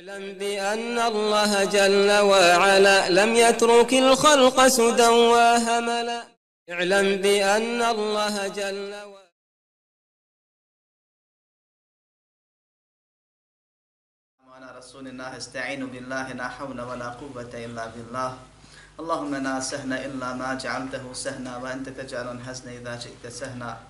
اعلم بأن الله جل وعلا لم يترك الخلق سدى وهملا. اعلم بأن الله جل وعلا وعلى رسول الله استعين بالله لا حول ولا قوة إلا بالله. اللهم لا سهل إلا ما جعلته سهنا وأنت تجعل الحزن إذا شئت سهنا.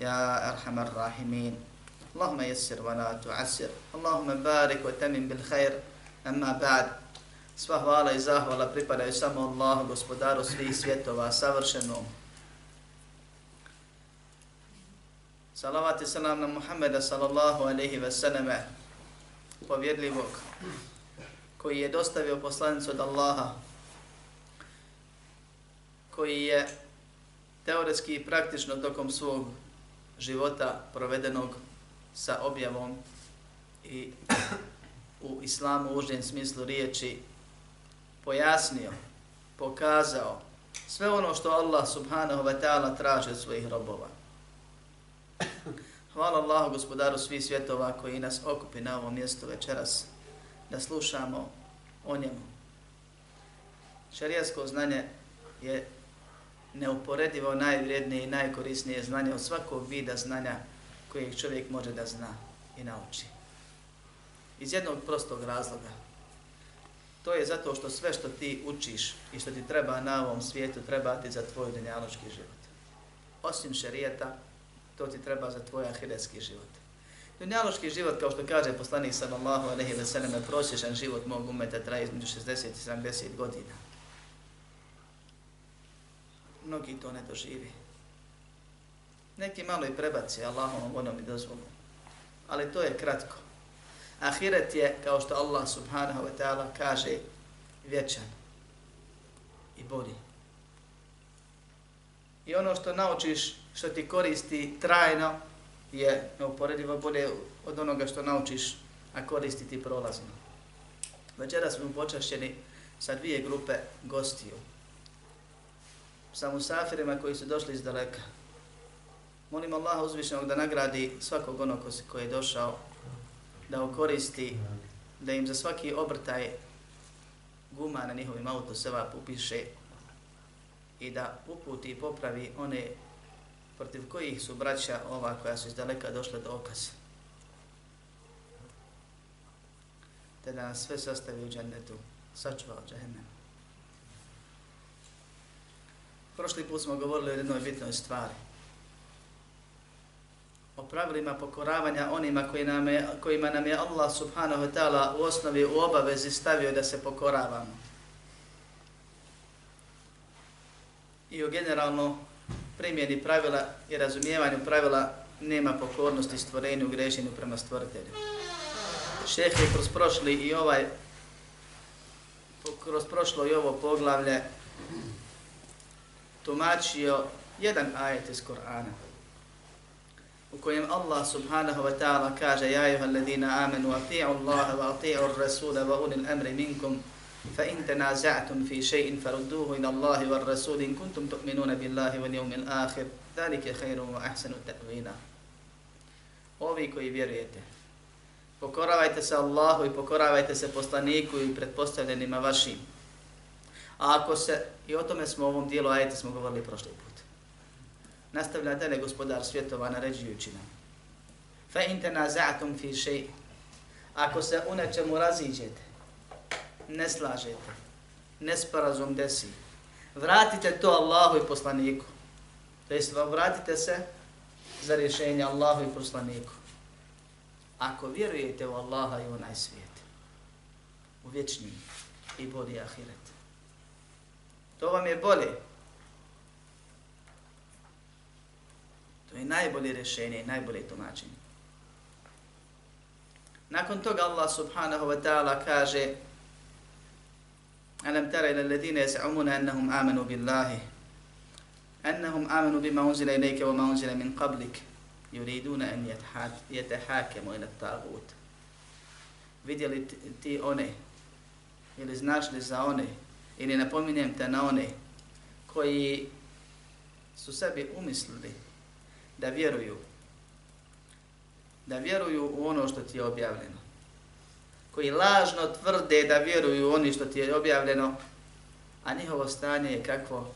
يا أرحم الراحمين اللهم يسر ولا تعسر اللهم بارك وتمن بالخير أما بعد Sva hvala i zahvala pripadaju samo Allahu, gospodaru svih svjetova, savršenom. Salavat i salam na Muhammeda sallallahu alaihi ve sallame, povjedljivog, koji je dostavio poslanicu od Allaha, koji je teoretski i praktično tokom svog života provedenog sa objavom i u islamu u užem smislu riječi pojasnio, pokazao sve ono što Allah subhanahu wa ta'ala traži od svojih robova. Hvala Allahu gospodaru svih svjetova koji nas okupi na ovom mjestu večeras da slušamo o njemu. Šarijasko znanje je neuporedivo najvrijednije i najkorisnije znanje od svakog vida znanja kojeg čovjek može da zna i nauči. Iz jednog prostog razloga. To je zato što sve što ti učiš i što ti treba na ovom svijetu treba ti za tvoj dunjaločki život. Osim šerijeta, to ti treba za tvoj ahiretski život. Dunjaloški život, kao što kaže poslanik sallallahu alejhi ve sallam, prosječan život mog umeta traje između 60 i 70 godina mnogi to ne doživi. Neki malo i prebaci Allahom voljom i dozvolom. Ali to je kratko. Ahiret je, kao što Allah subhanahu wa ta'ala kaže, vječan i boli. I ono što naučiš, što ti koristi trajno, je neuporedivo bolje od onoga što naučiš, a koristi ti prolazno. Večera smo počašćeni sa dvije grupe gostiju sa musafirima koji su došli iz daleka. Molim Allaha uzvišenog da nagradi svakog onog koji je došao, da okoristi, da im za svaki obrtaj guma na njihovim auto seva upiše i da uputi i popravi one protiv kojih su braća ova koja su iz daleka došla do okaza. Te da nas sve sastavi u džennetu, sačuva od džahennema. Prošli put smo govorili o jednoj bitnoj stvari. O pravilima pokoravanja onima koji nam je, kojima nam je Allah subhanahu wa ta'ala u osnovi u obavezi stavio da se pokoravamo. I o generalno primjeni pravila i razumijevanju pravila nema pokornosti stvorenju, grešenju prema stvoritelju. Šeheh je kroz prošli i ovaj kroz prošlo i ovo poglavlje tumačio jedan ajet iz Kur'ana u kojem Allah subhanahu wa ta'ala kaže Ja juha alladhina amanu ati'u Allah wa ati'u rasula wa ulil amri minkum fa in tanaza'tum fi shay'in farudduhu ila Allahi wa rasul in kuntum tu'minuna billahi wal yawmil akhir dhalika khayrun wa ahsanu ta'wila. Ovi koji vjerujete pokoravajte se Allahu i pokoravajte se poslaniku i pretpostavljenima vašim. A ako se, i o tome smo u ovom dijelu ajeta smo govorili prošli put. Nastavlja dalje gospodar svjetova naređujući nam. Fa in tanaza'tum fi shay. Ako se u nečemu raziđete, ne slažete, nesporazum desi, vratite to Allahu i poslaniku. To jest, vratite se za rješenje Allahu i poslaniku. Ako vjerujete u Allaha i u onaj svijet, u vječni i bolji ahiret, To vam je bolje. To je najbolje rješenje i najbolje tumačenje. Nakon toga Allah subhanahu wa ta'ala kaže Alam tara ila alladhina yas'umuna annahum amanu billahi annahum amanu bima unzila ilayka wa ma unzila min qablik yuriduna an yatahakamu ila at-taghut vidjeli ti one ili znaš li za one ili napominjem te na one koji su sebi umislili da vjeruju da vjeruju u ono što ti je objavljeno koji lažno tvrde da vjeruju u oni što ti je objavljeno a njihovo stanje je kakvo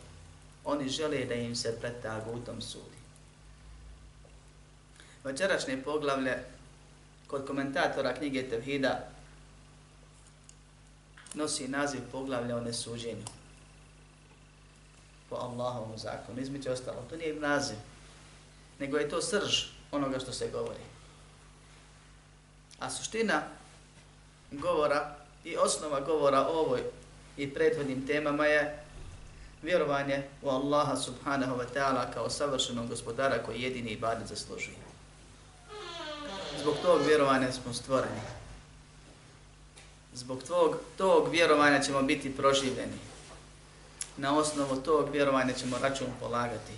oni žele da im se pred tagutom sudi. Večerašnje poglavlje kod komentatora knjige Tevhida nosi naziv poglavlja o nesuđenju po Allahovom zakonu. Između ostalo, to nije naziv, nego je to srž onoga što se govori. A suština govora i osnova govora o ovoj i prethodnim temama je vjerovanje u Allaha subhanahu wa ta'ala kao savršenog gospodara koji jedini ibadet zaslužuje. Zbog tog vjerovanja smo stvoreni. Zbog tog, tog vjerovanja ćemo biti proživljeni. Na osnovu tog vjerovanja ćemo račun polagati.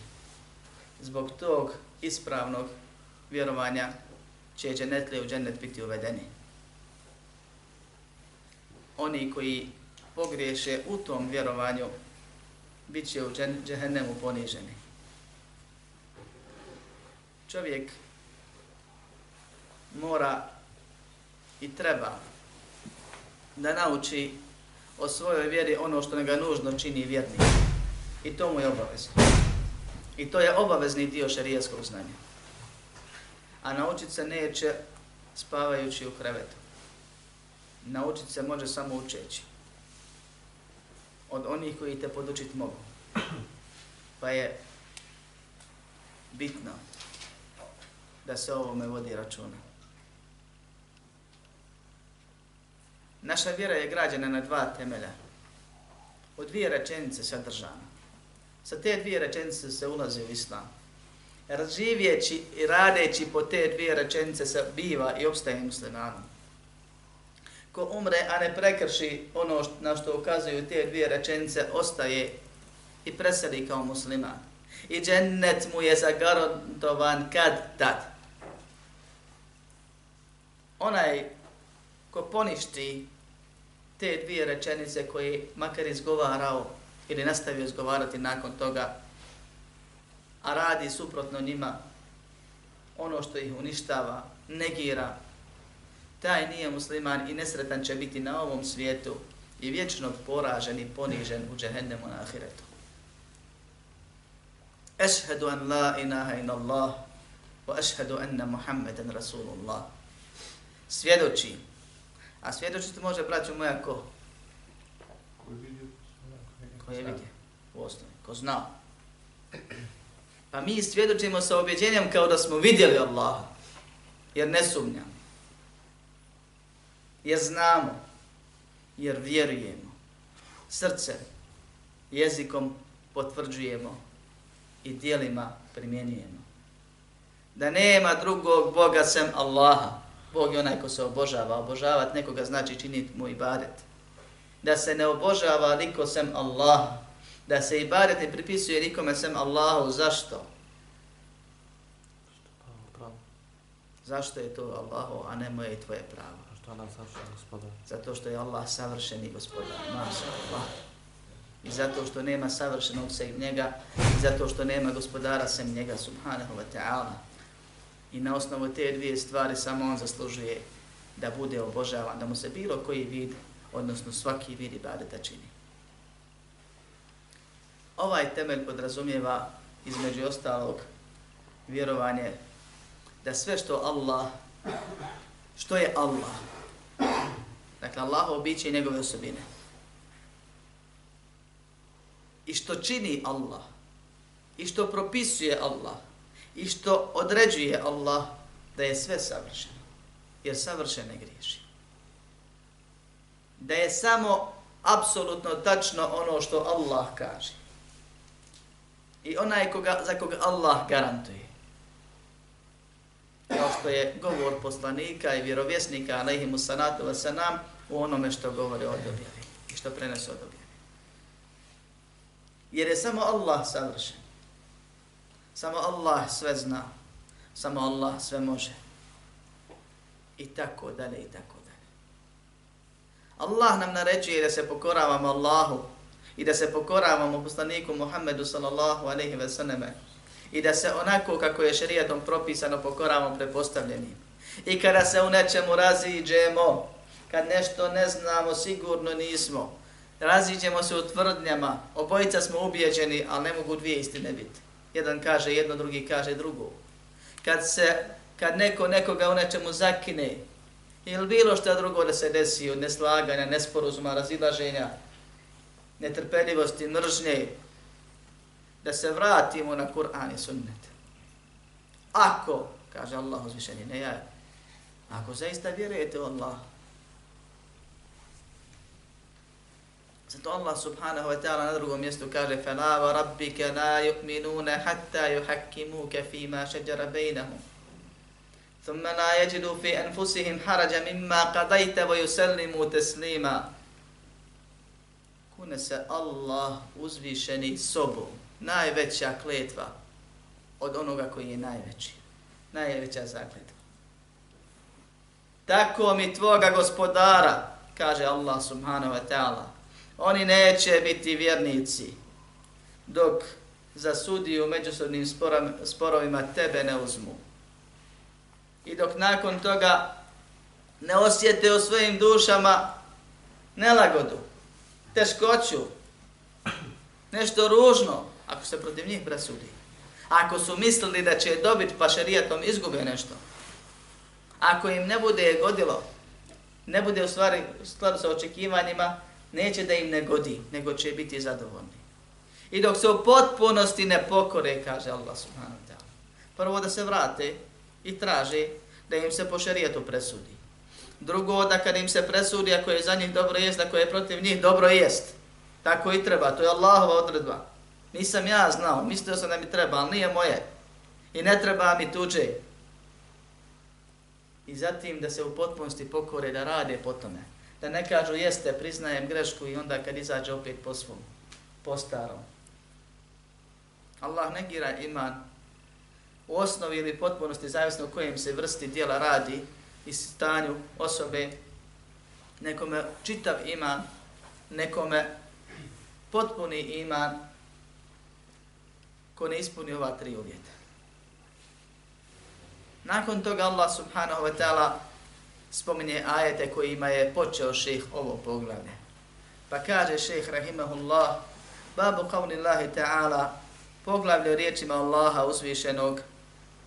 Zbog tog ispravnog vjerovanja će dženetle u džennet biti uvedeni. Oni koji pogriješe u tom vjerovanju bit će u džehennemu poniženi. Čovjek mora i treba da nauči o svojoj vjeri ono što ga nužno čini vjernik. I to mu je obavezno. I to je obavezni dio šarijaskog znanja. A naučit se neće spavajući u krevetu. Naučit se može samo učeći od onih koji te podučiti mogu. Pa je bitno da se ovome vodi računa. Naša vjera je građena na dva temelja. U dvije rečenice sadržana. Sa te dvije rečenice se ulazi u islam. Razživjeći i radeći po te dvije rečenice se biva i obstaje muslimanom ko umre, a ne prekrši ono na što ukazuju te dvije rečenice, ostaje i preseli kao musliman. I džennet mu je zagarantovan kad tad. Onaj ko poništi te dvije rečenice koje makar izgovarao ili nastavio izgovarati nakon toga, a radi suprotno njima, ono što ih uništava, negira, taj nije musliman i nesretan će biti na ovom svijetu i vječno poražen i ponižen u džehennemu na ahiretu. Ešhedu an la inaha in Allah wa ešhedu anna Muhammeden Rasulullah. Svjedočim A svjedočiti može, braću moja, ko? Ko je vidio u osnovi, ko zna. Pa mi svjedočimo sa objeđenjem kao da smo vidjeli Allaha. Jer ne sumnjamo jer znamo, jer vjerujemo. Srce jezikom potvrđujemo i dijelima primjenjujemo. Da nema drugog Boga sem Allaha. Bog je onaj ko se obožava. Obožavat nekoga znači činiti mu ibadet. Da se ne obožava niko sem Allaha. Da se ibadet ne pripisuje nikome sem Allahu. Zašto? Zašto je to Allahu, a ne moje i tvoje pravo? Allah gospodar. Zato što je Allah savršeni gospodar. Maša Allah. I zato što nema savršenog sem njega. I zato što nema gospodara sem njega. Subhanahu wa ta'ala. I na osnovu te dvije stvari samo on zaslužuje da bude obožavan. Da mu se bilo koji vid, odnosno svaki vid ibadeta čini. Ovaj temelj podrazumijeva između ostalog vjerovanje da sve što Allah, što je Allah, Dakle, Allahovo biće i njegove osobine. I što čini Allah, i što propisuje Allah, i što određuje Allah, da je sve savršeno. Jer savršen ne griješi. Da je samo apsolutno tačno ono što Allah kaže. I onaj koga, za koga Allah garantuje kao što je govor poslanika i vjerovjesnika, alaihimu sanatu wasanam, u onome što govori o objavi. što prenese od objave. Jer je samo Allah savršen. Samo Allah sve zna. Samo Allah sve može. I tako dalje, i tako dalje. Allah nam naređuje da se pokoravamo Allahu i da se pokoravamo poslaniku Muhammedu sallallahu alaihi ve sallame i da se onako kako je šerijatom propisano pokoravamo prepostavljenim. I kada se u nečemu raziđemo, kad nešto ne znamo, sigurno nismo, raziđemo se u tvrdnjama, obojica smo ubijeđeni, ali ne mogu dvije istine biti. Jedan kaže jedno, drugi kaže drugo. Kad se, kad neko nekoga u nečemu zakine, ili bilo što drugo da se desi od neslaganja, nesporozuma, razilaženja, netrpeljivosti, mržnje, da se vratimo na Kur'an i sunnet. Ako, kaže Allah uzvišenje, ne ja, ako zaista vjerujete u Allah, Zato Allah subhanahu wa ta'ala na drugom mjestu kaže فَلَا وَرَبِّكَ لَا يُؤْمِنُونَ حَتَّى يُحَكِّمُوكَ فِي مَا شَجَرَ بَيْنَهُمْ ثُمَّ لَا يَجِدُوا فِي أَنفُسِهِمْ حَرَجَ مِمَّا قَضَيْتَ وَيُسَلِّمُوا تَسْلِيمًا Kune se Allah uzvišeni sobom, najveća kletva od onoga koji je najveći. Najveća zakletva. Tako mi tvoga gospodara, kaže Allah subhanahu wa ta'ala, oni neće biti vjernici dok za sudiju međusobnim sporovima tebe ne uzmu. I dok nakon toga ne osjete u svojim dušama nelagodu, teškoću, nešto ružno, ako se protiv njih presudi. Ako su mislili da će dobiti pa šarijatom izgube nešto. Ako im ne bude godilo, ne bude u stvari skladu sa očekivanjima, neće da im ne godi, nego će biti zadovoljni. I dok se u potpunosti ne pokore, kaže Allah subhanahu wa ta'ala, prvo da se vrate i traže da im se po šarijetu presudi. Drugo, da kad im se presudi, ako je za njih dobro jest, ako je protiv njih dobro jest. Tako i treba, to je Allahova odredba. Nisam ja znao, mislio sam da mi treba, ali nije moje. I ne treba mi tuđe. I zatim da se u potpunosti pokore, da rade po tome da ne kažu jeste, priznajem grešku i onda kad izađe opet po svom, po starom. Allah negira iman u osnovi ili potpunosti, zavisno u kojem se vrsti dijela radi i stanju osobe, nekome čitav iman, nekome potpuni iman ko ne ispuni ova tri uvjeta. Nakon toga Allah subhanahu wa ta'ala spominje ajete kojima je počeo šejh ovo poglavlje. Pa kaže šejh rahimahullah, babu qavni Allahi ta'ala, poglavlje o riječima Allaha uzvišenog,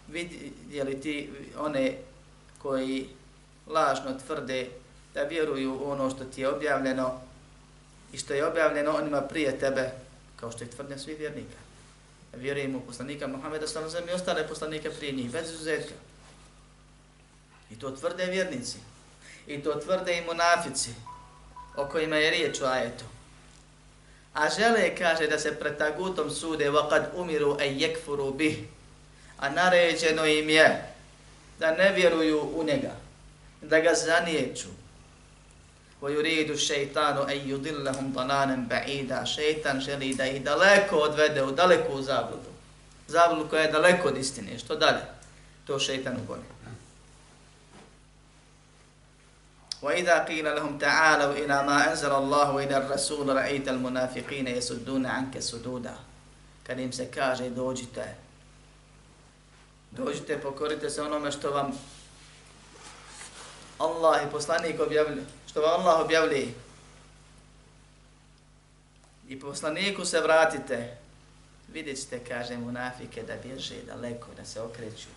vidjeli ti one koji lažno tvrde da vjeruju u ono što ti je objavljeno i što je objavljeno onima prije tebe, kao što je tvrdnja svih vjernika. Vjerujemo u poslanika Muhammeda sallam i ostale poslanike prije njih, bez izuzetka. I to tvrde vjernici. I to tvrde i munafici o kojima je riječ u ajetu. A žele, kaže, da se pred tagutom sude وَقَدْ umiru أَيْ يَكْفُرُوا بِهِ A naređeno im je da ne vjeruju u njega, da ga zaniječu. وَيُرِيدُ الشَّيْطَانُ أَيْ يُدِلَّهُمْ ضَنَانًا بَعِيدًا Šeitan želi da ih daleko odvede u daleku zabludu. Zabludu koja je daleko od istine. Što dalje? To šeitan ugoni. وإذا قيل لهم تعالوا إلى ما أنزل الله وإلى الرسول رأيت المنافقين يسدون عنك سدودا kad im se kaže dođite dođite pokorite se onome što vam Allah i poslanik objavlja što vam Allah objavlji i poslaniku se vratite vidjet ćete kaže munafike da bježe daleko da se okreću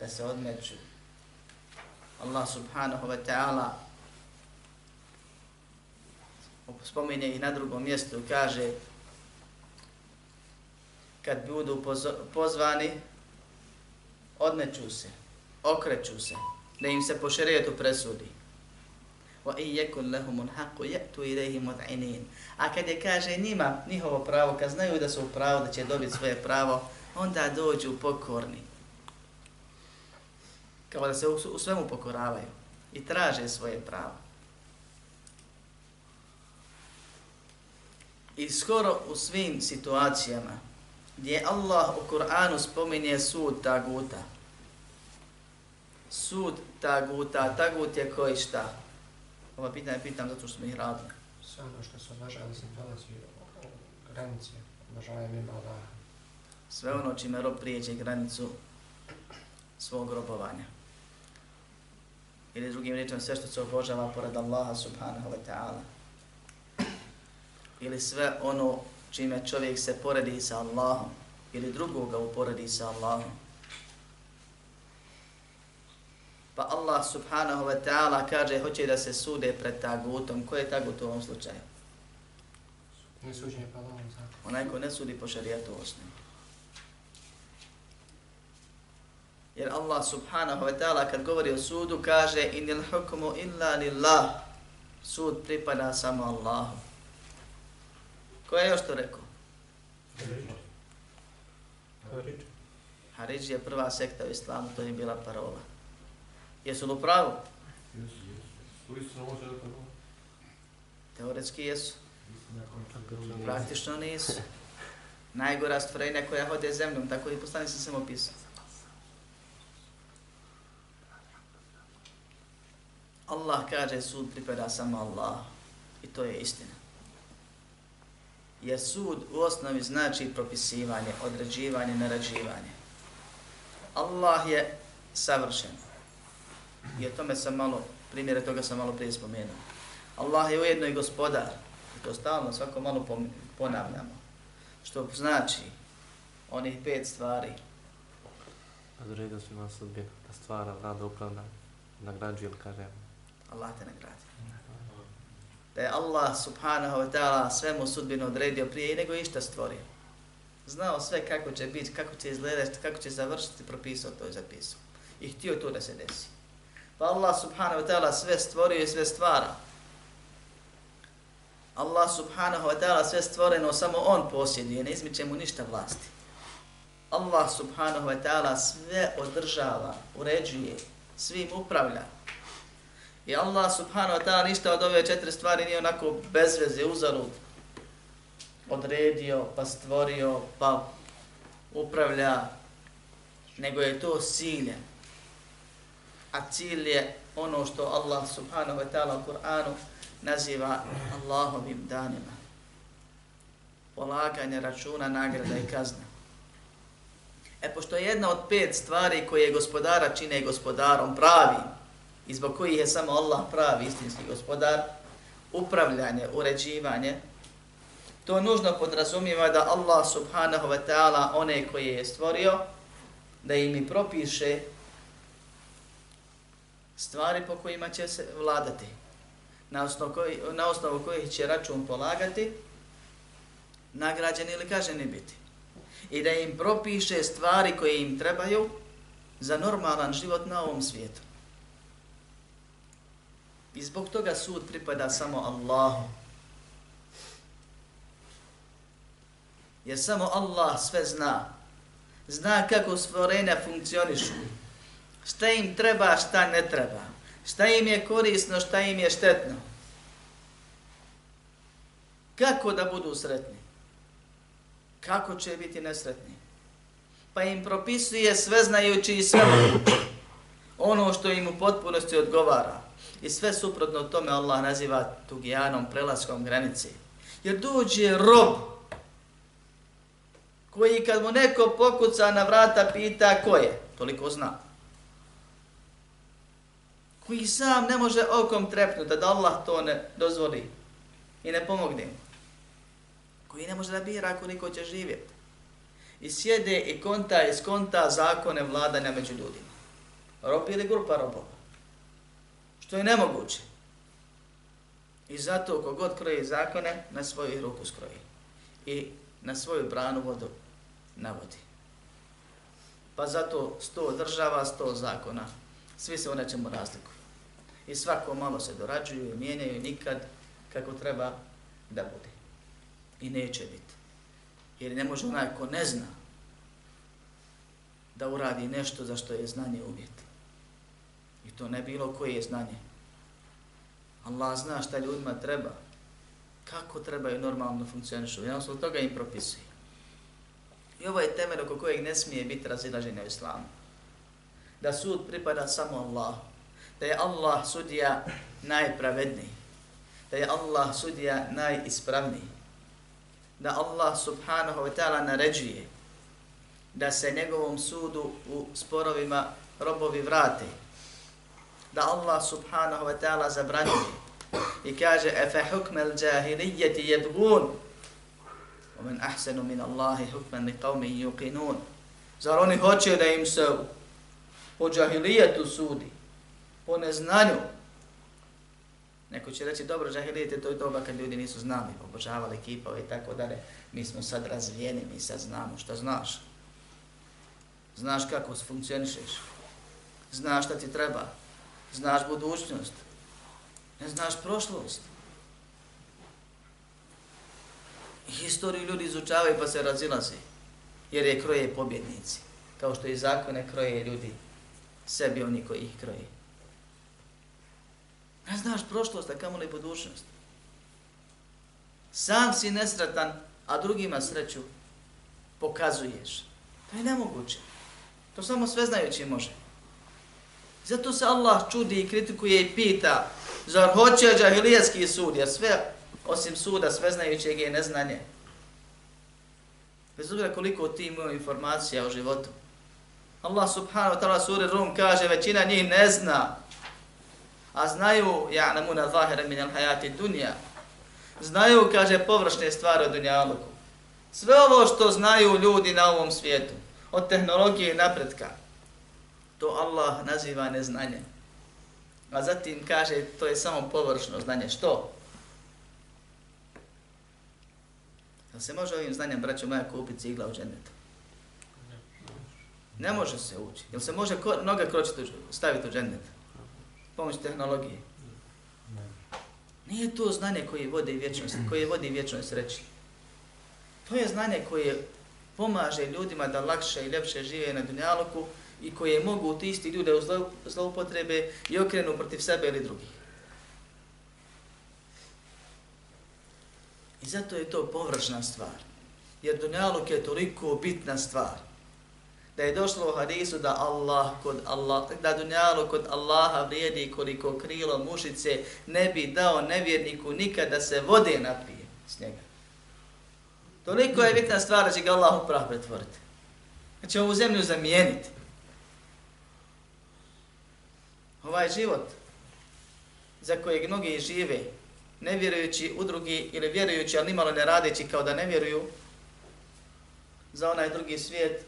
da se odmeću Allah subhanahu wa ta'ala spominje i na drugom mjestu, kaže kad budu pozvani, odneću se, okreću se, da im se po šerijetu presudi. Wa in yakun lahum al-haqq ya'tu ilayhi mud'inin. A kad je kaže njima njihovo pravo, kad znaju da su u pravu da će dobiti svoje pravo, onda dođu pokorni. Kao da se u, u svemu pokoravaju i traže svoje pravo. I skoro u svim situacijama gdje Allah u Kur'anu spominje sud taguta. Sud taguta, tagut je koji šta? Ova pitanje pitam zato što smo ih radili. Sve ono što se obožava, mislim, dolazi u granice, obožavaju mimo Allaha. Sve ono čime rob prijeđe granicu svog robovanja. Ili drugim riječom, sve što se obožava pored Allaha subhanahu wa ta'ala. Ili sve ono čime čovjek se poredi sa Allahom ili drugoga uporedi sa Allahom. Pa Allah subhanahu wa ta'ala kaže hoće da se sude pred tagutom. Ko je tagut u ovom slučaju? Ne pa Allahom zakon. Onaj ko ne sudi po šarijatu osnovu. Jer Allah subhanahu wa ta'ala kad govori o sudu kaže inil hukmu illa lillah. Sud pripada samo Allahu. Ko je još to rekao? Haridž je prva sekta u islamu, to je bila parola. Jesu li pravu? Teoretski jesu. Praktično nisu. Najgora stvorenja koja hode zemljom, tako i poslani sam sam opisao. Allah kaže sud pripada samo Allah. I to je istina jer sud u osnovi znači propisivanje, određivanje, naređivanje. Allah je savršen. I o tome sam malo, primjere toga sam malo prije spomenuo. Allah je ujedno i gospodar. I to stalno svako malo ponavljamo. Što znači onih pet stvari. Odredio svima sudbinu, da stvara, vlada, upravlja, nagrađuje ili kaže. Allah te nagradi da je Allah subhanahu wa ta'ala svemu sudbinu odredio prije nego išta stvorio. Znao sve kako će biti, kako će izgledati, kako će završiti, propisao to i zapisao. I htio to da se desi. Pa Allah subhanahu wa ta'ala sve stvorio i sve stvara. Allah subhanahu wa ta'ala sve stvoreno, samo on posjeduje, ne izmiče mu ništa vlasti. Allah subhanahu wa ta'ala sve održava, uređuje, svim upravlja. I Allah subhanahu wa ta'ala ništa od ove četiri stvari nije onako bez veze, uzalud. Odredio, pa stvorio, pa upravlja, nego je to cilje. A cilj je ono što Allah subhanahu wa ta'ala u Kur'anu naziva Allahovim danima. Polaganje računa, nagrada i kazna. E, pošto je jedna od pet stvari koje gospodara čine gospodarom pravim, i zbog kojih je samo Allah pravi istinski gospodar, upravljanje, uređivanje, to nužno podrazumijeva da Allah subhanahu wa ta'ala one koje je stvorio, da im i propiše stvari po kojima će se vladati, na osnovu, koji, na osnovu kojih će račun polagati, nagrađeni ili kaženi biti. I da im propiše stvari koje im trebaju za normalan život na ovom svijetu. I zbog toga sud pripada samo Allahu. Jer samo Allah sve zna. Zna kako stvorenja funkcionišu. Šta im treba, šta ne treba. Šta im je korisno, šta im je štetno. Kako da budu sretni? Kako će biti nesretni? Pa im propisuje sve znajući i sve ono što im u potpunosti odgovara. I sve suprotno tome Allah naziva tugijanom, prelaskom granice. Jer dođe rob koji kad mu neko pokuca na vrata pita ko je, toliko zna. Koji sam ne može okom trepnuti da Allah to ne dozvoli i ne pomogne mu. Koji ne može da bira koliko će živjeti. I sjede i konta i skonta zakone vladanja među ljudima. Rob ili grupa robova što je nemoguće. I zato kogod kroji zakone, na svoju ruku skroji. I na svoju branu vodu navodi. Pa zato sto država, sto zakona, svi se u nečemu razlikuju. I svako malo se dorađuju i mijenjaju nikad kako treba da bude. I neće biti. Jer ne može onaj ko ne zna da uradi nešto za što je znanje uvjet. To ne bilo koje je znanje. Allah zna šta ljudima treba. kako trebaju normalno funkcionišu. Jednostavno toga im propisuje. I ovo je temelj oko kojeg ne smije biti razilaženje u islamu. Da sud pripada samo Allah. Da je Allah sudija najpravedniji. Da je Allah sudija najispravniji. Da Allah subhanahu wa ta'ala naređuje da se njegovom sudu u sporovima robovi vrate Da Allah subhanahu wa ta'ala zabranjuje i kaže efe hukme al džahilijeti jedgun ومن أحسن من الله حكما لقوم يوقنون Zar oni hoće da im se po džahilijetu sudi, po neznanju? Neko će reći, dobro, džahilijet je to i doba kad ljudi nisu znali, obožavali kipove i tako dalje. Mi smo sad razvijeni, mi sad znamo šta znaš. Znaš kako funkcionišeš. Znaš šta ti treba. Znaš budućnost. Ne znaš prošlost. Historiju ljudi izučavaju pa se razilaze. Jer je kroje pobjednici. Kao što i zakone kroje ljudi. Sebi oni koji ih kroje. Ne znaš prošlost, a kamo li budućnost. Sam si nesretan, a drugima sreću pokazuješ. To je nemoguće. To samo sveznajući može. Zato se Allah čudi i kritikuje i pita zar hoće džahilijetski sud, jer sve osim suda sveznajućeg je neznanje. Bez obzira koliko ti imaju informacija o životu. Allah subhanahu wa ta'ala suri Rum kaže većina njih ne zna. A znaju, ja'lamuna zahira min al-hayati dunja. Znaju, kaže, površne stvari o dunjaluku. Sve ovo što znaju ljudi na ovom svijetu, od tehnologije i napretka, to Allah naziva neznanje. A zatim kaže, to je samo površno znanje. Što? Da se može ovim znanjem, braćo moja, kupiti cigla u džennetu? Ne može se ući. Jel se može ko, noga kročiti, staviti u džennet? Pomoć tehnologije. Nije to znanje koje vode vječnost, koje vodi vječnoj sreći. To je znanje koje pomaže ljudima da lakše i ljepše žive na dunjaluku i koje mogu ti isti ljude u zloupotrebe i okrenu protiv sebe ili drugih. I zato je to površna stvar. Jer dunjaluk je toliko bitna stvar. Da je došlo u hadisu da Allah kod Allah, da dunjalu kod Allaha vrijedi koliko krilo mušice ne bi dao nevjerniku nikada da se vode napije s njega. Toliko je bitna stvar da će ga Allah prah pretvoriti. Da će ovu zemlju zamijeniti. Ovaj život za kojeg mnogi žive, ne vjerujući u drugi ili vjerujući, ali nimalo ne radeći kao da ne vjeruju, za onaj drugi svijet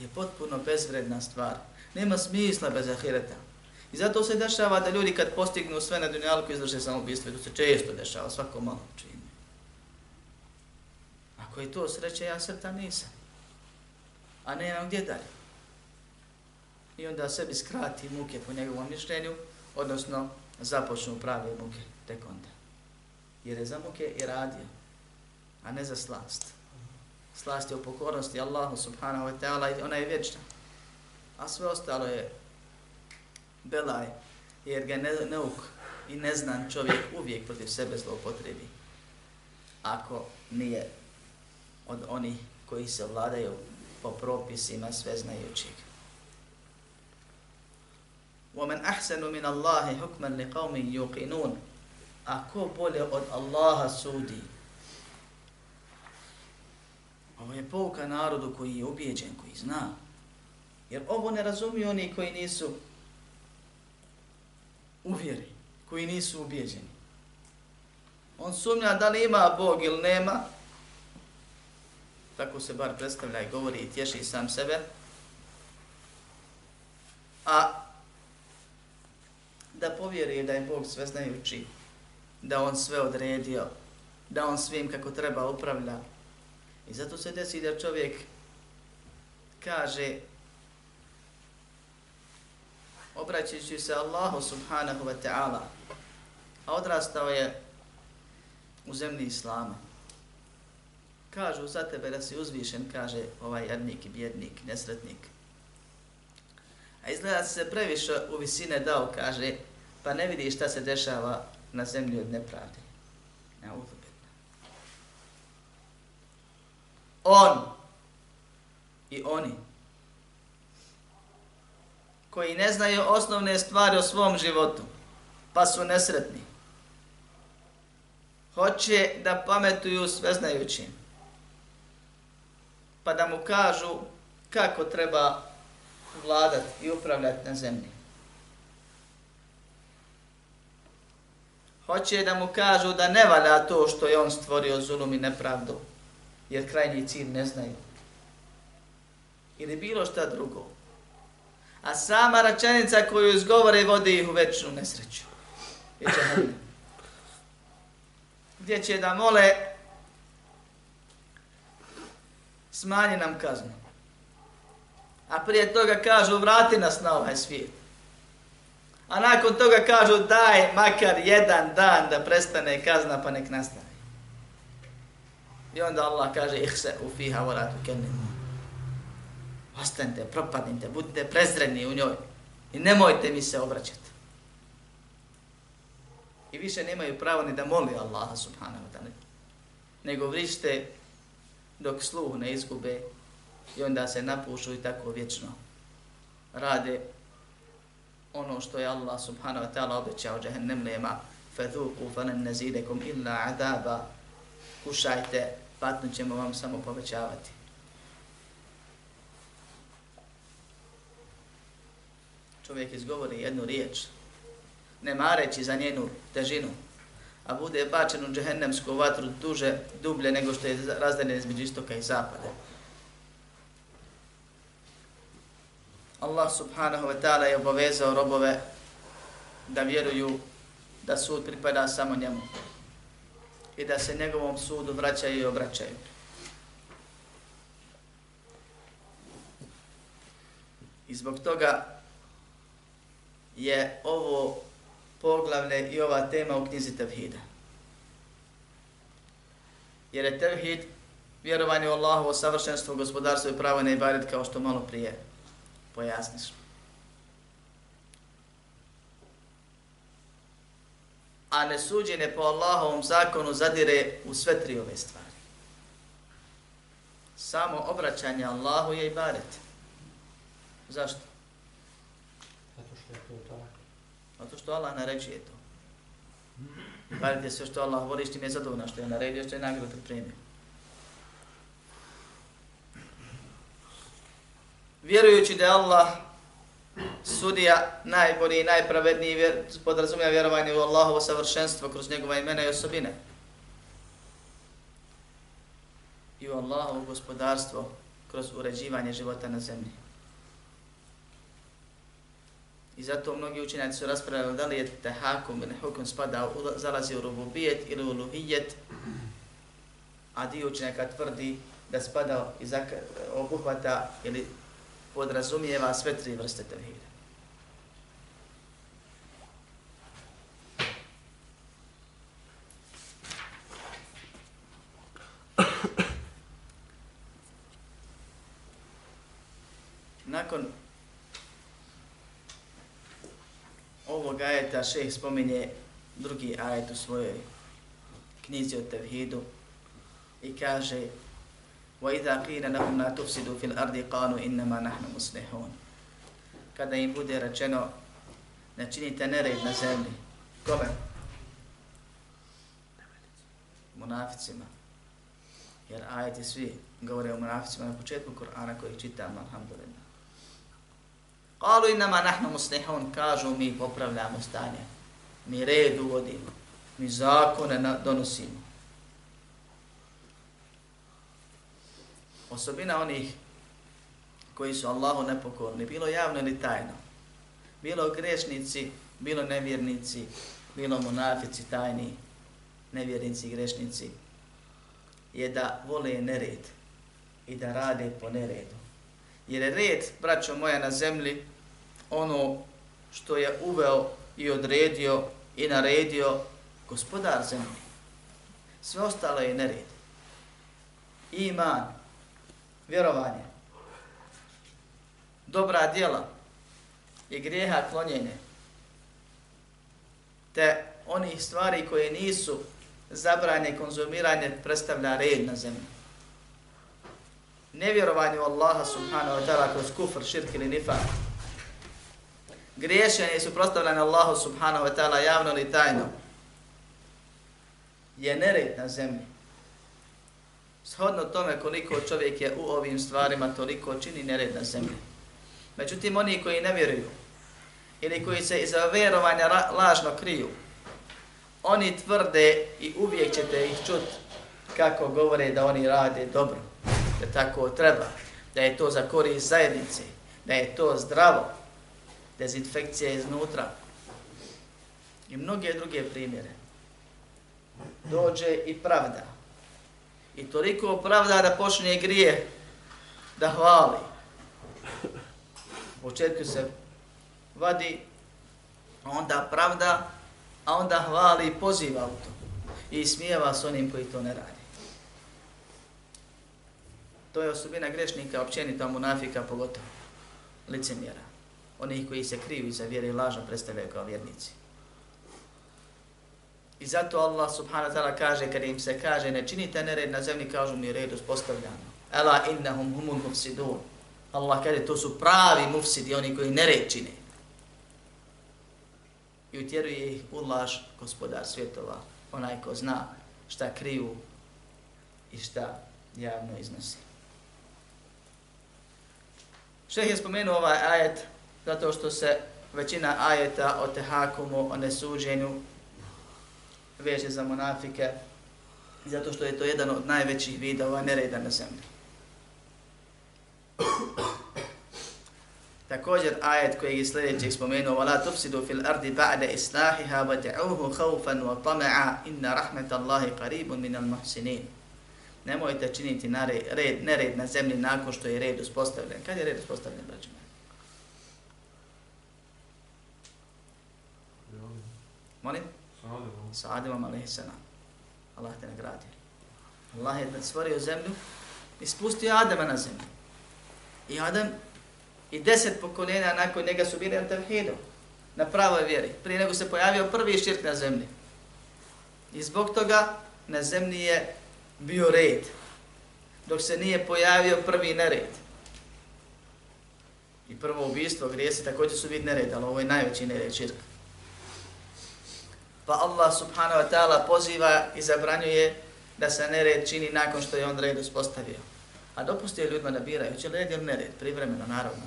je potpuno bezvredna stvar. Nema smisla bez ahireta. I zato se dešava da ljudi kad postignu sve na dunjalku izvrše samobijstvo, to se često dešava, svako malo čini. Ako je to sreće, ja srta nisam. A ne nemam gdje dalje. I onda sebi skrati muke po njegovom mišljenju, odnosno započnu prave muke tek onda jer je za muke i radio, a ne za slast. Slast je u pokornosti Allahu subhanahu wa ta'ala i ona je vječna. A sve ostalo je belaj, jer ga ne, neuk i neznan čovjek uvijek protiv sebe zloupotrebi. Ako nije od onih koji se vladaju po propisima sveznajućeg. وَمَنْ أَحْسَنُ مِنَ اللَّهِ حُكْمًا لِقَوْمٍ يُقِنُونَ a ko bolje od Allaha sudi? Ovo je pouka narodu koji je ubijeđen, koji zna. Jer ovo ne razumiju oni koji nisu uvjeri, koji nisu ubijeđeni. On sumnja da li ima Bog ili nema, tako se bar predstavlja i govori i tješi sam sebe, a da povjeruje da je Bog sve znajući, da on sve odredio, da on svim kako treba upravlja. I zato se desi da čovjek kaže obraćajući se Allahu subhanahu wa ta'ala, a odrastao je u zemlji Islama. Kažu za tebe da si uzvišen, kaže ovaj jednik i bjednik, nesretnik. A izgleda se previše u visine dao, kaže, pa ne vidi šta se dešava na zemlji od nepravde. Na uzubitno. On i oni koji ne znaju osnovne stvari o svom životu, pa su nesretni. Hoće da pametuju sveznajućim, pa da mu kažu kako treba vladati i upravljati na zemlji. Hoće da mu kažu da ne valja to što je on stvorio zulum i nepravdu, jer krajnji cilj ne znaju. Ili bilo šta drugo. A sama račanica koju izgovore vodi ih u večnu nesreću. Gdje će da mole smanji nam kaznu. A prije toga kažu vrati nas na ovaj svijet. A nakon toga kažu daj makar jedan dan da prestane kazna pa nek nastane. I onda Allah kaže ih se u fiha voratu kennimu. Ostanite, propadnite, budite prezreni u njoj i nemojte mi se obraćati. I više nemaju pravo ni da moli Allaha subhanahu wa ta'ala. Nego vrište dok sluh ne izgube i onda se napušu i tako vječno rade ono što je Allah subhanahu wa ta'ala obećao džahennem lema fadhuku falan nazidekum illa adaba kušajte, patnut ćemo vam samo povećavati. Čovjek izgovori jednu riječ, ne mareći za njenu težinu, a bude bačen u džehennemsku vatru duže, dublje nego što je razdeljen između istoka i zapada. Allah subhanahu wa ta'ala je obavezao robove da vjeruju da sud pripada samo njemu i da se njegovom sudu vraćaju i obraćaju. I zbog toga je ovo poglavlje i ova tema u knjizi Tevhida. Jer je Tevhid vjerovanje u Allahovo savršenstvo, gospodarstvo i pravo na ibadet kao što malo prije pojasniš. A nesuđenje po Allahovom zakonu zadire u sve tri ove stvari. Samo obraćanje Allahu je ibadet. Zašto? Zato što je to tako. Zato što Allah naređuje to. Ibadet je sve što Allah voli, što je zadovoljno, što je naredio, što je nagradu pripremio. Vjerujući da je Allah sudija najbolji i najpravedniji vjer, podrazumija vjerovanje u Allahovo savršenstvo kroz njegova imena i osobine. I u Allahovo gospodarstvo kroz uređivanje života na zemlji. I zato mnogi učenjaci su raspravljali da li je tehakum ili hukum spada, zalazi u rububijet ili u luhijet, a dio učenjaka tvrdi da spada i obuhvata ili podrazumijeva sve tri vrste tevhida. Nakon ovog ajeta šeh spominje drugi ajet u svojoj knjizi o tevhidu i kaže وَإِذَا قِيلَ لَهُمْ لَا تُفْسِدُوا فِي الْأَرْضِ قَالُوا إِنَّمَا نَحْنُ مُسْلِحُونَ Kada im bude rečeno ne činite nered na zemlji. Kome? Munaficima. Jer ajeti svi govore o munaficima na početku Kur'ana koji čitamo, alhamdulillah. Qalu innama nahnu muslihun, kažu mi popravljamo stanje. Mi red uvodimo. Mi zakone donosimo. Osobina onih koji su Allahu nepokorni, bilo javno ili tajno, bilo grešnici, bilo nevjernici, bilo munafici tajni, nevjernici i grešnici, je da vole nered i da rade po neredu. Jer je red, braćo moja, na zemlji ono što je uveo i odredio i naredio gospodar zemlji. Sve ostalo je nered. Iman, vjerovanje, dobra djela i grijeha klonjenje, te onih stvari koje nisu zabranje konzumiranje predstavlja red na zemlji. u Allaha subhanahu wa ta'ala kroz kufr, širk ili nifak, griješenje i suprostavljanje Allahu subhanahu wa ta'ala javno ili tajno, je nered na zemlji. Shodno tome koliko čovjek je u ovim stvarima, toliko čini nered na zemlji. Međutim, oni koji ne vjeruju, ili koji se iza vjerovanja lažno kriju, oni tvrde i uvijek ćete ih čut kako govore da oni rade dobro, da tako treba, da je to za korist zajednice, da je to zdravo, dezinfekcija iznutra i mnoge druge primjere. Dođe i pravda. I toliko pravda da počne grije da hvali. U početku se vadi, onda pravda, a onda hvali i poziva u to. I smijeva s onim koji to ne radi. To je osobina grešnika, općenita munafika pogotovo, licemjera. Onih koji se kriju iza vjere i lažno predstavljaju kao vjernici. I zato Allah subhanahu wa ta'ala kaže, kada im se kaže, ne činite nered na zemlji, kažu mi red uspostavljano. Ela innahum humul mufsidun. Allah kaže, to su pravi mufsidi, oni koji nered čine i utjeruje ih u laž gospodar svjetova, onaj ko zna šta kriju i šta javno iznosi. Šeh je spomenuo ovaj ajet zato što se većina ajeta o tehakumu, o nesuđenju veže za monafike zato što je to jedan od najvećih vidova nereda na zemlji. Također ajet koji je sljedećeg spomenuo وَلَا تُفْسِدُوا فِي الْأَرْضِ بَعْدَ إِسْلَاحِهَا وَدَعُوهُ خَوْفًا وَطَمَعًا إِنَّ رَحْمَةَ اللَّهِ قَرِيبٌ مِنَ الْمُحْسِنِينَ Nemojte činiti red, nered na zemlji nakon što je red uspostavljen. Kad je red uspostavljen, braćima? Molim? Sa Ademom, alaihi salam. Allah te nagradio. Allah je stvorio zemlju i spustio Adama na zemlju. I Adam I deset pokoljenja nakon njega su bili na tevhidu, na pravoj vjeri, prije nego se pojavio prvi širk na zemlji. I zbog toga na zemlji je bio red, dok se nije pojavio prvi nered. I prvo ubistvo, grijesi, također su vid nered, ali ovo je najveći nered širka. Pa Allah subhanahu wa ta'ala poziva i zabranjuje da se nered čini nakon što je on red uspostavio. A dopustio ljudima da biraju, će red ili nered, privremeno, naravno,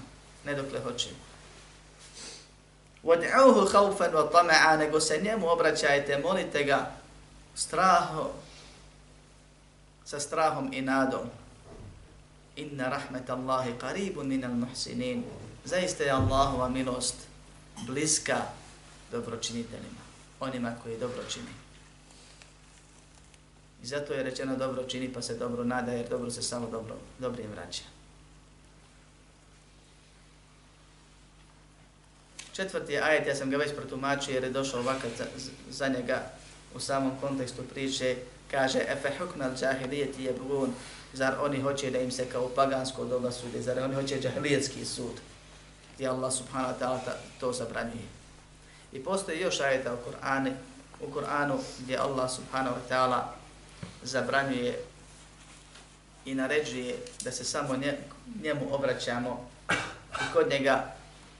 ne dokle hoće. Wad'uhu khawfan wa tama'a, nego se njemu obraćajte, molite ga straho, sa strahom i nadom. Inna rahmet Allahi qaribun minal muhsinin. Zaista je Allahova milost bliska dobročiniteljima, onima koji dobro čini. I zato je rečeno dobro čini pa se dobro nada jer dobro se samo dobro, dobrim vraća. Četvrti ajet, ja sam ga već protumačio jer je došao ovakav za, za njega u samom kontekstu priče, kaže Efe hukna džahilijeti je bugun, zar oni hoće da im se kao pagansko doba sude, zar oni hoće džahilijetski sud. gdje Allah subhanahu wa ta'ala to zabranjuje. I postoji još ajeta u Kur'anu, u Kur'anu gdje Allah subhanahu wa ta'ala zabranjuje i naređuje da se samo njemu obraćamo i kod njega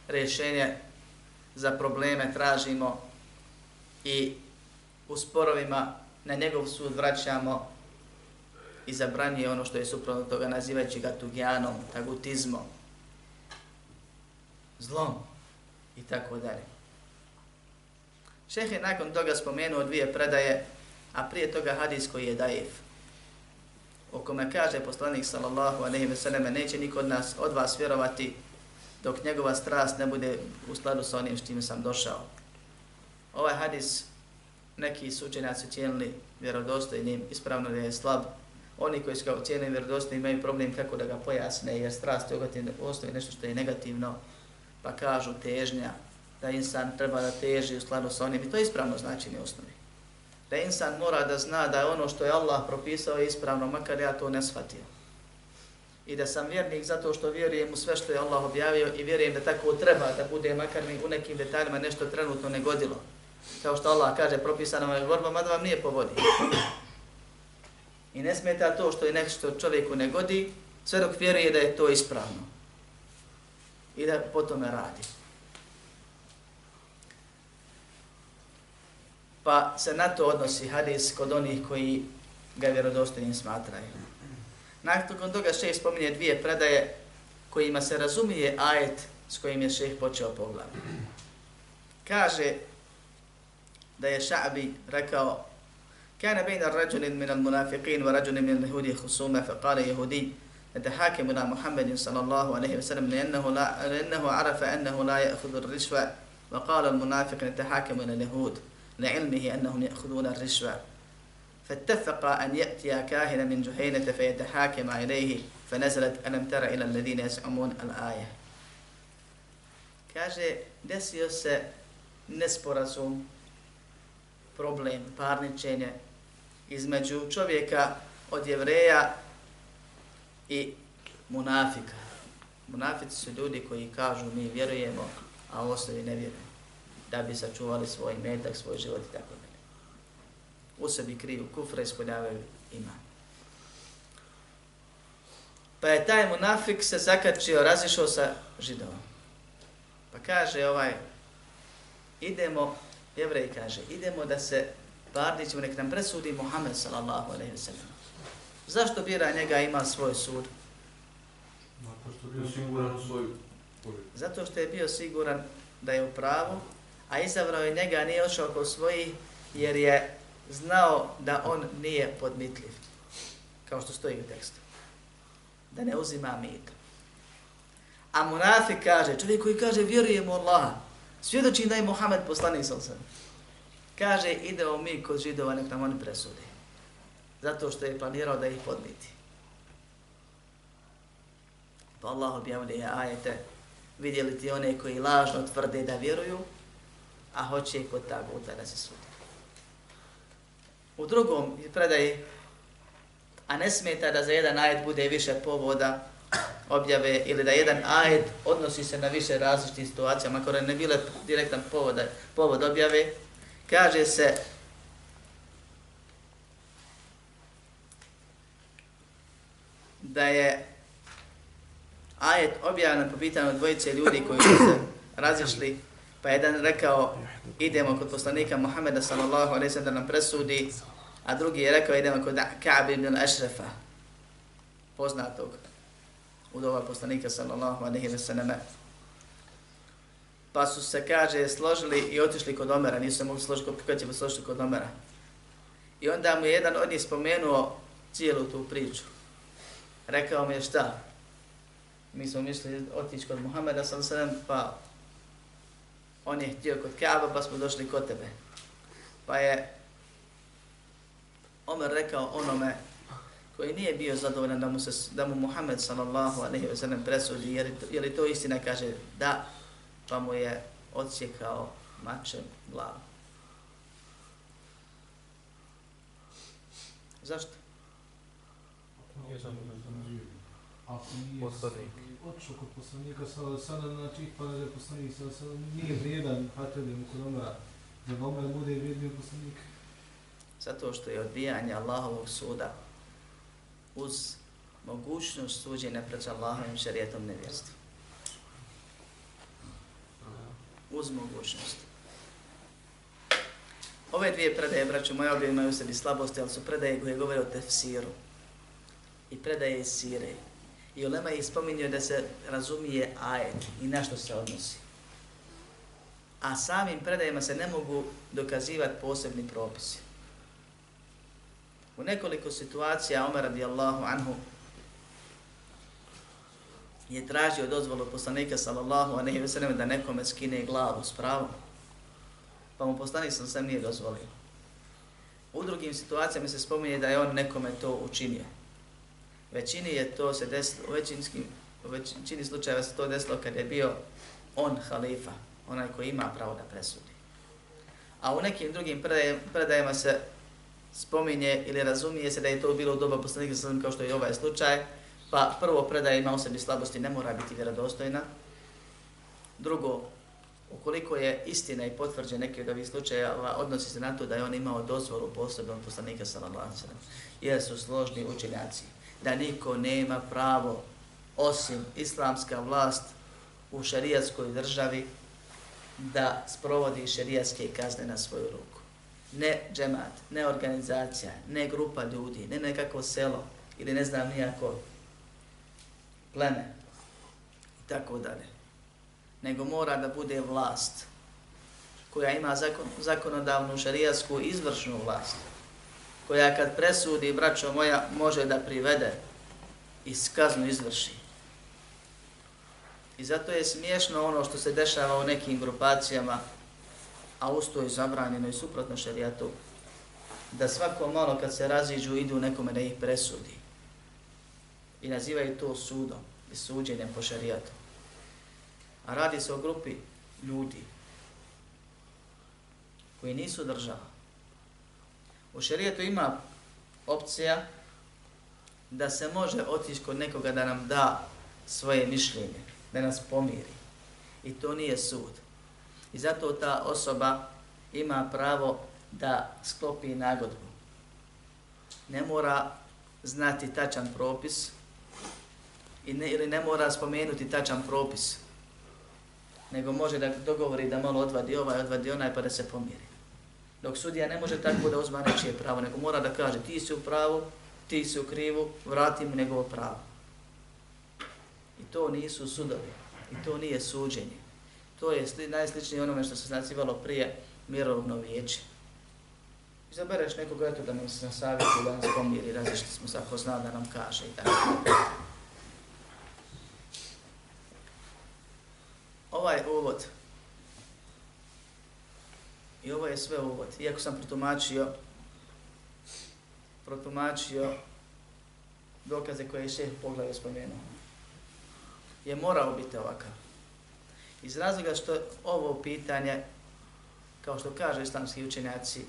rješenje za probleme tražimo i u sporovima na njegov sud vraćamo i zabranjuje ono što je suprotno toga nazivajući ga tugijanom, tagutizmom, zlom i tako dalje. Šeh je nakon toga spomenuo dvije predaje a prije toga hadis koji je daif. O kome kaže poslanik sallallahu alejhi ve selleme neće niko od nas od vas vjerovati dok njegova strast ne bude u skladu sa onim što sam došao. Ovaj hadis neki su učenjaci cijenili vjerodostojnim, ispravno da je slab. Oni koji su ga ocijenili vjerodostojnim imaju problem kako da ga pojasne jer strast je ogotin ostaje nešto što je negativno pa kažu težnja da insan treba da teži u skladu sa onim i to je ispravno značenje osnovi da insan mora da zna da je ono što je Allah propisao je ispravno, makar ja to ne shvatio. I da sam vjernik zato što vjerujem u sve što je Allah objavio i vjerujem da tako treba da bude, makar mi u nekim detaljima nešto trenutno ne godilo. Kao što Allah kaže, propisano je gorba, mada vam nije povodi. I ne smeta to što je nešto čovjeku ne godi, sve dok vjeruje da je to ispravno i da po tome radi. Pa se na to odnosi hadis kod onih koji ga vjerodostojnim smatraju. Nakon toga šeh spominje dvije predaje kojima se razumije ajet s kojim je šeh počeo poglavlje. Kaže da je Ša'bi rekao كان بين الرجل من المنافقين ورجل من اليهود خصومة فقال يهودي نتحاكم إلى محمد صلى الله عليه وسلم لأنه, لا لأنه عرف أنه لا يأخذ الرشوة وقال المنافق نتحاكم إلى اليهود لعلمه أنهم يأخذون الرشوة فاتفق أن يأتي كاهنا من جهينة فيتحاكم إليه فنزلت ألم تر إلى الذين يزعمون الآية kaže, desio se nesporazum, problem, parničenje između čovjeka od jevreja i munafika. Munafici su ljudi koji kažu mi vjerujemo, a ostali ne vjeruju, da bi sačuvali svoj metak, svoj život i tako dalje. U sebi kriju kufra i spoljavaju iman. Pa je taj munafik se zakačio, razišao sa židovom. Pa kaže ovaj, idemo, jevrej kaže, idemo da se parnićemo, nek nam presudi Muhammed sallallahu alaihi wa sallam. Zašto bira njega ima svoj sud? Zato što je bio siguran da je u pravu, a izabrao je njega, nije ošao kod svojih, jer je znao da on nije podmitljiv. Kao što stoji u tekstu. Da ne uzima mito. A munafik kaže, čovjek koji kaže vjerujemo Allah, svjedoči da je Muhammed poslanik sa osam. Kaže, idemo mi kod židova, nek nam oni presude. Zato što je planirao da ih podmiti. Pa Allah objavljuje ajete, vidjeli ti one koji lažno tvrde da vjeruju, a hoće kod taguta da se sudi. U drugom predaji, a ne smeta da za jedan ajet bude više povoda objave ili da jedan ajet odnosi se na više različitih situacija, makar ne bile direktan povod, povod objave, kaže se da je ajet objavljen po pitanju dvojice ljudi koji su se razišli, pa jedan rekao idemo kod poslanika Muhammeda sallallahu alaihi sallam da nam presudi, a drugi je rekao idemo kod Ka'b ibn Ašrefa, poznatog u doba poslanika sallallahu alaihi sallam. Pa su se, kaže, složili i otišli kod Omera, nisu se mogli složiti kako će složiti kod Omera. I onda mu je jedan od njih spomenuo cijelu tu priču. Rekao mi je šta? Mi smo mišli otići kod Muhameda sallallahu alaihi sallam, pa on je htio kod Kaaba, pa smo došli kod tebe. Pa je Omer rekao onome koji nije bio zadovoljan da mu, se, da mu Muhammed sallallahu alaihi wa sallam presudi, jer, je li to istina, kaže da, pa mu je odsjekao mačem glavu. Zašto? Ako nije otišao kod poslanika sada, sada znači pa da je poslanik sada, sada nije vrijedan hatredem kod Omera, da Omer bude vrijedniji poslanik. Zato što je odbijanje Allahovog suda uz mogućnost suđenja pred Allahovim šarijetom nevjerstva. Uz mogućnost. Ove dvije predaje, braću moje, obje imaju u sebi slabosti, ali su predaje koje govore o tefsiru. I predaje iz sire. I Ulema je spominje da se razumije ajet i na što se odnosi. A samim predajama se ne mogu dokazivati posebni propisi. U nekoliko situacija Omer radijallahu anhu je tražio dozvolu poslanika sallallahu alejhi ve sellem da nekome skine glavu s pravom. Pa mu poslanik sam sam nije dozvolio. U drugim situacijama se spominje da je on nekome to učinio. Većini je to se desilo, u većinskim, u većini slučajeva se to desilo kad je bio on halifa, onaj koji ima pravo da presudi. A u nekim drugim predajama se spominje ili razumije se da je to bilo u doba poslanika sallam kao što je ovaj slučaj, pa prvo predaje ima u sebi slabosti, ne mora biti vjerodostojna. Drugo, ukoliko je istina i potvrđe neke od ovih slučajeva, odnosi se na to da je on imao dozvolu posebno od poslanika sallam jer su složni učenjaci da niko nema pravo osim islamska vlast u šarijatskoj državi da sprovodi šarijatske kazne na svoju ruku. Ne džemat, ne organizacija, ne grupa ljudi, ne nekako selo ili ne znam nijako pleme i tako dalje. Nego mora da bude vlast koja ima zakon, zakonodavnu šarijatsku izvršnu vlast, koja kad presudi, braćo moja, može da privede i kaznu izvrši. I zato je smiješno ono što se dešava u nekim grupacijama, a usto je zabranjeno i suprotno šarijatu, da svako malo kad se raziđu idu nekome da ih presudi. I nazivaju to sudom i suđenjem po šarijatu. A radi se o grupi ljudi koji nisu država. U šarijetu ima opcija da se može otići kod nekoga da nam da svoje mišljenje, da nas pomiri. I to nije sud. I zato ta osoba ima pravo da sklopi nagodbu. Ne mora znati tačan propis i ne, ili ne mora spomenuti tačan propis, nego može da dogovori da malo odvadi ovaj, odvadi onaj pa da se pomiri. Dok sudija ne može tako da uzma nečije pravo, nego mora da kaže ti si u pravu, ti si u krivu, vrati mu njegovo pravo. I to nisu sudovi. I to nije suđenje. To je sli, najsličnije onome što se nazivalo prije mirovno vijeće. Izabereš nekog eto da nam se na savjetu, da nas pomiri, različite smo se ko zna da nam kaže i tako. Ovaj uvod I ovo je sve uvod. Iako sam protumačio protumačio dokaze koje je šeh pogledao spomenuo. Je morao biti ovakav. Iz razloga što ovo pitanje, kao što kaže islamski učenjaci,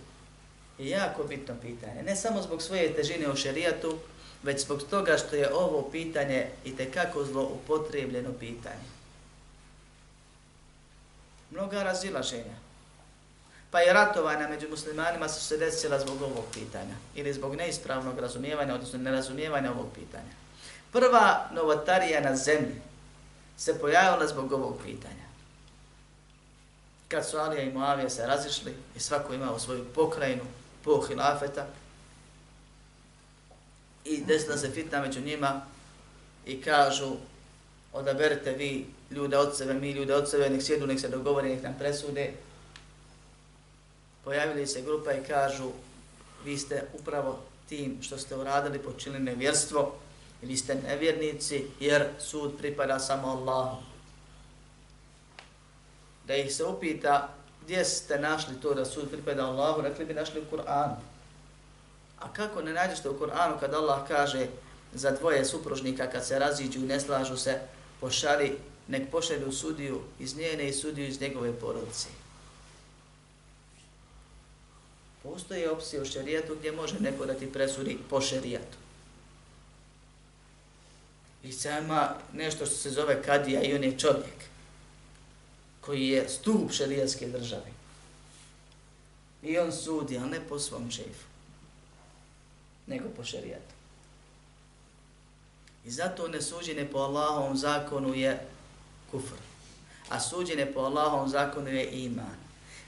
je jako bitno pitanje. Ne samo zbog svoje težine u šerijatu, već zbog toga što je ovo pitanje i tekako zlo upotrebljeno pitanje. Mnoga razilaženja pa je ratovanja među muslimanima su se desila zbog ovog pitanja ili zbog neispravnog razumijevanja, odnosno nerazumijevanja ovog pitanja. Prva novotarija na zemlji se pojavila zbog ovog pitanja. Kad su Alija i Moavija se razišli i svako imao svoju pokrajinu po hilafeta i desila se fitna među njima i kažu odaberite vi ljude od sebe, mi ljude od sebe, nek sjedu, nek se dogovore, nek nam presude, pojavili se grupa i kažu vi ste upravo tim što ste uradili počinili nevjerstvo i vi ste nevjernici jer sud pripada samo Allahu. Da ih se upita gdje ste našli to da sud pripada Allahu, rekli bi našli u Kur'anu. A kako ne nađeš to u Kur'anu kad Allah kaže za dvoje supružnika kad se raziđu i ne slažu se, pošali, nek pošalju sudiju iz njene i sudiju iz njegove porodice. Postoje opcije u šerijatu gdje može neko da ti presudi po šerijatu. I sama nešto što se zove kadija i on je čovjek koji je stup šerijatske države. I on sudi, ali ne po svom šefu, nego po šerijatu. I zato nesuđene po Allahovom zakonu je kufr. A suđene po Allahovom zakonu je iman.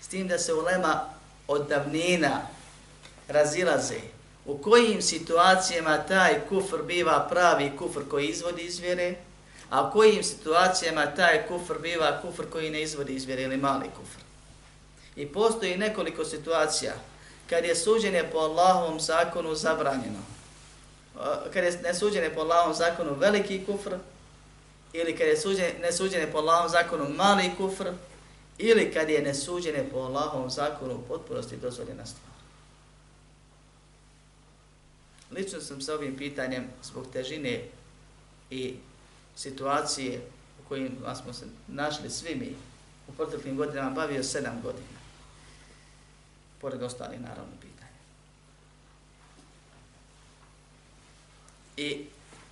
S tim da se ulema od davnina razilaze u kojim situacijama taj kufr biva pravi kufr koji izvodi iz vjere, a u kojim situacijama taj kufr biva kufr koji ne izvodi iz vjere ili mali kufr. I postoji nekoliko situacija kad je suđenje po Allahovom zakonu zabranjeno. Kad je nesuđenje po Allahovom zakonu veliki kufr, ili kad je suđenje, nesuđenje po Allahovom zakonu mali kufr, ili kad je nesuđene po Allahovom zakonu u potpunosti dozvoljena stvar. Lično sam sa ovim pitanjem zbog težine i situacije u kojim smo se našli svi mi u proteklim godinama bavio sedam godina. Pored ostali naravno pitanja. I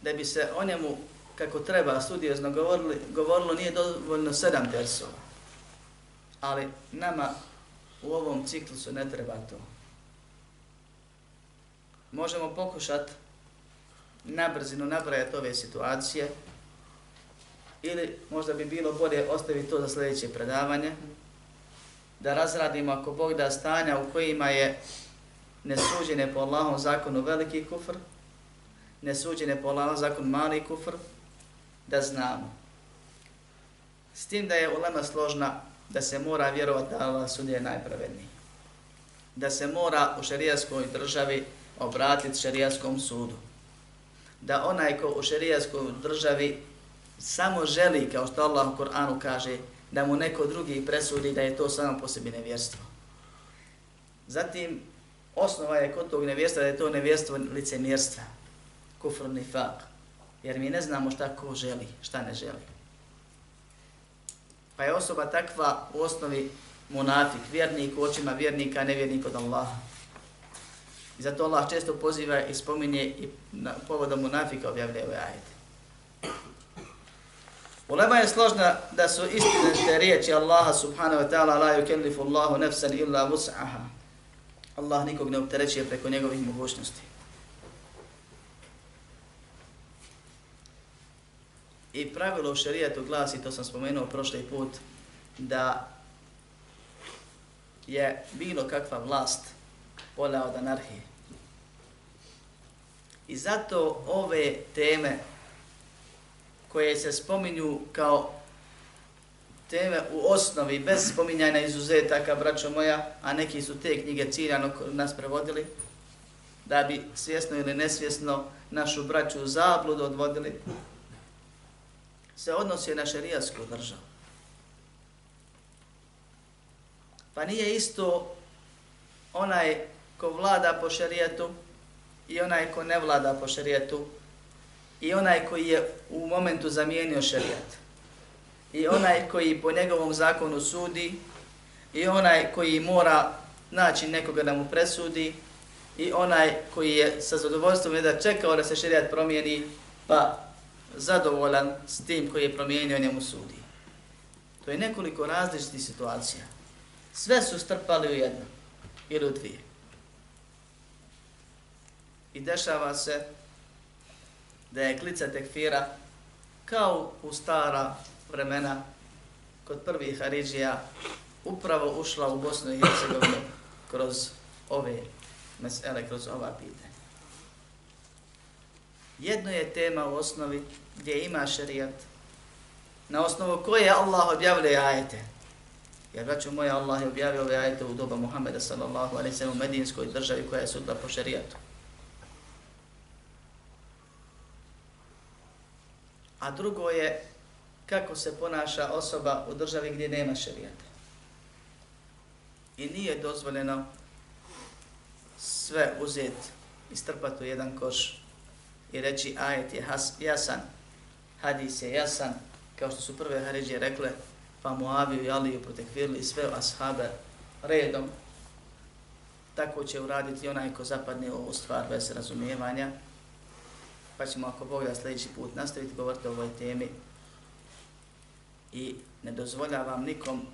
da bi se o njemu kako treba studiozno govorili, govorilo nije dovoljno sedam tersova Ali nama u ovom ciklusu ne treba to. Možemo pokušati na brzinu nabrajati ove situacije ili možda bi bilo bolje ostaviti to za sljedeće predavanje, da razradimo ako Bog da stanja u kojima je nesuđene po Allahom zakonu veliki kufr, nesuđene po Allahom zakonu mali kufr, da znamo. S tim da je ulema složna da se mora vjerovati da Allah sudje najpravedniji. Da se mora u šarijaskoj državi obratiti šarijaskom sudu. Da onaj ko u šarijaskoj državi samo želi, kao što Allah u Koranu kaže, da mu neko drugi presudi da je to samo po sebi nevjerstvo. Zatim, osnova je kod tog nevjerstva da je to nevjerstvo licemjerstva, kufr nifak, jer mi ne znamo šta ko želi, šta ne želi. Pa je osoba takva u osnovi munafik, vjernik u očima vjernika, nevjernik od Allaha. I zato Allah često poziva i spominje i na povodom munafika objavlja ove ajete. Ulema je složna da su istine te riječi Allaha subhanahu wa ta'ala la yukellifu Allahu nefsan illa vus'aha. Allah nikog ne opterećuje preko njegovih mogućnosti. I pravilo u šarijetu glasi, to sam spomenuo prošli put, da je bilo kakva vlast bolja od anarhije. I zato ove teme koje se spominju kao teme u osnovi, bez spominjanja izuzetaka, braćo moja, a neki su te knjige ciljano nas prevodili, da bi svjesno ili nesvjesno našu braću u zabludu odvodili, se odnosi na šerijasku državu. Pa nije isto onaj ko vlada po šerijetu i onaj ko ne vlada po šerijetu i onaj koji je u momentu zamijenio šerijet i onaj koji po njegovom zakonu sudi i onaj koji mora naći nekoga da mu presudi i onaj koji je sa zadovoljstvom da čekao da se šerijat promijeni pa zadovoljan s tim koji je promijenio njemu sudi. To je nekoliko različitih situacija. Sve su strpali u jedno ili u dvije. I dešava se da je klica tekfira kao u stara vremena kod prvih Haridžija upravo ušla u Bosnu i Hercegovinu kroz ove mesele, kroz ova pitanja. Jedno je tema u osnovi gdje ima šerijat, na osnovu koje Allah objavljuje ajete. Jer braću moja, Allah je objavio ove ajete u doba Muhammeda sallallahu alaihi sallam u medinskoj državi koja je sudla po šerijatu. A drugo je kako se ponaša osoba u državi gdje nema šerijata. I nije dozvoljeno sve uzeti i strpati u jedan koš i reći ajet je has, jasan, hadis je jasan, kao što su prve Haridžije rekle, pa Muaviju i Aliju protekvirili sve ashabe redom, tako će uraditi onaj ko zapadne u ovu stvar bez razumijevanja, pa ćemo ako Bog da sljedeći put nastaviti govoriti o ovoj temi. I ne dozvoljavam nikom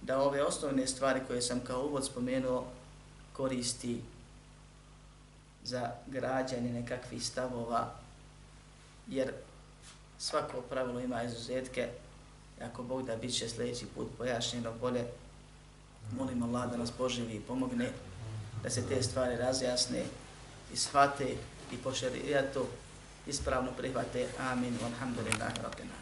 da ove osnovne stvari koje sam kao uvod spomenuo koristi za građanje nekakvih stavova, jer svako pravilo ima izuzetke, ako Bog da bit će sljedeći put pojašnjeno bolje, molim Allah da nas poživi i pomogne, da se te stvari razjasne i shvate i po šarijatu ispravno prihvate. Amin. Alhamdulillah. Rabbil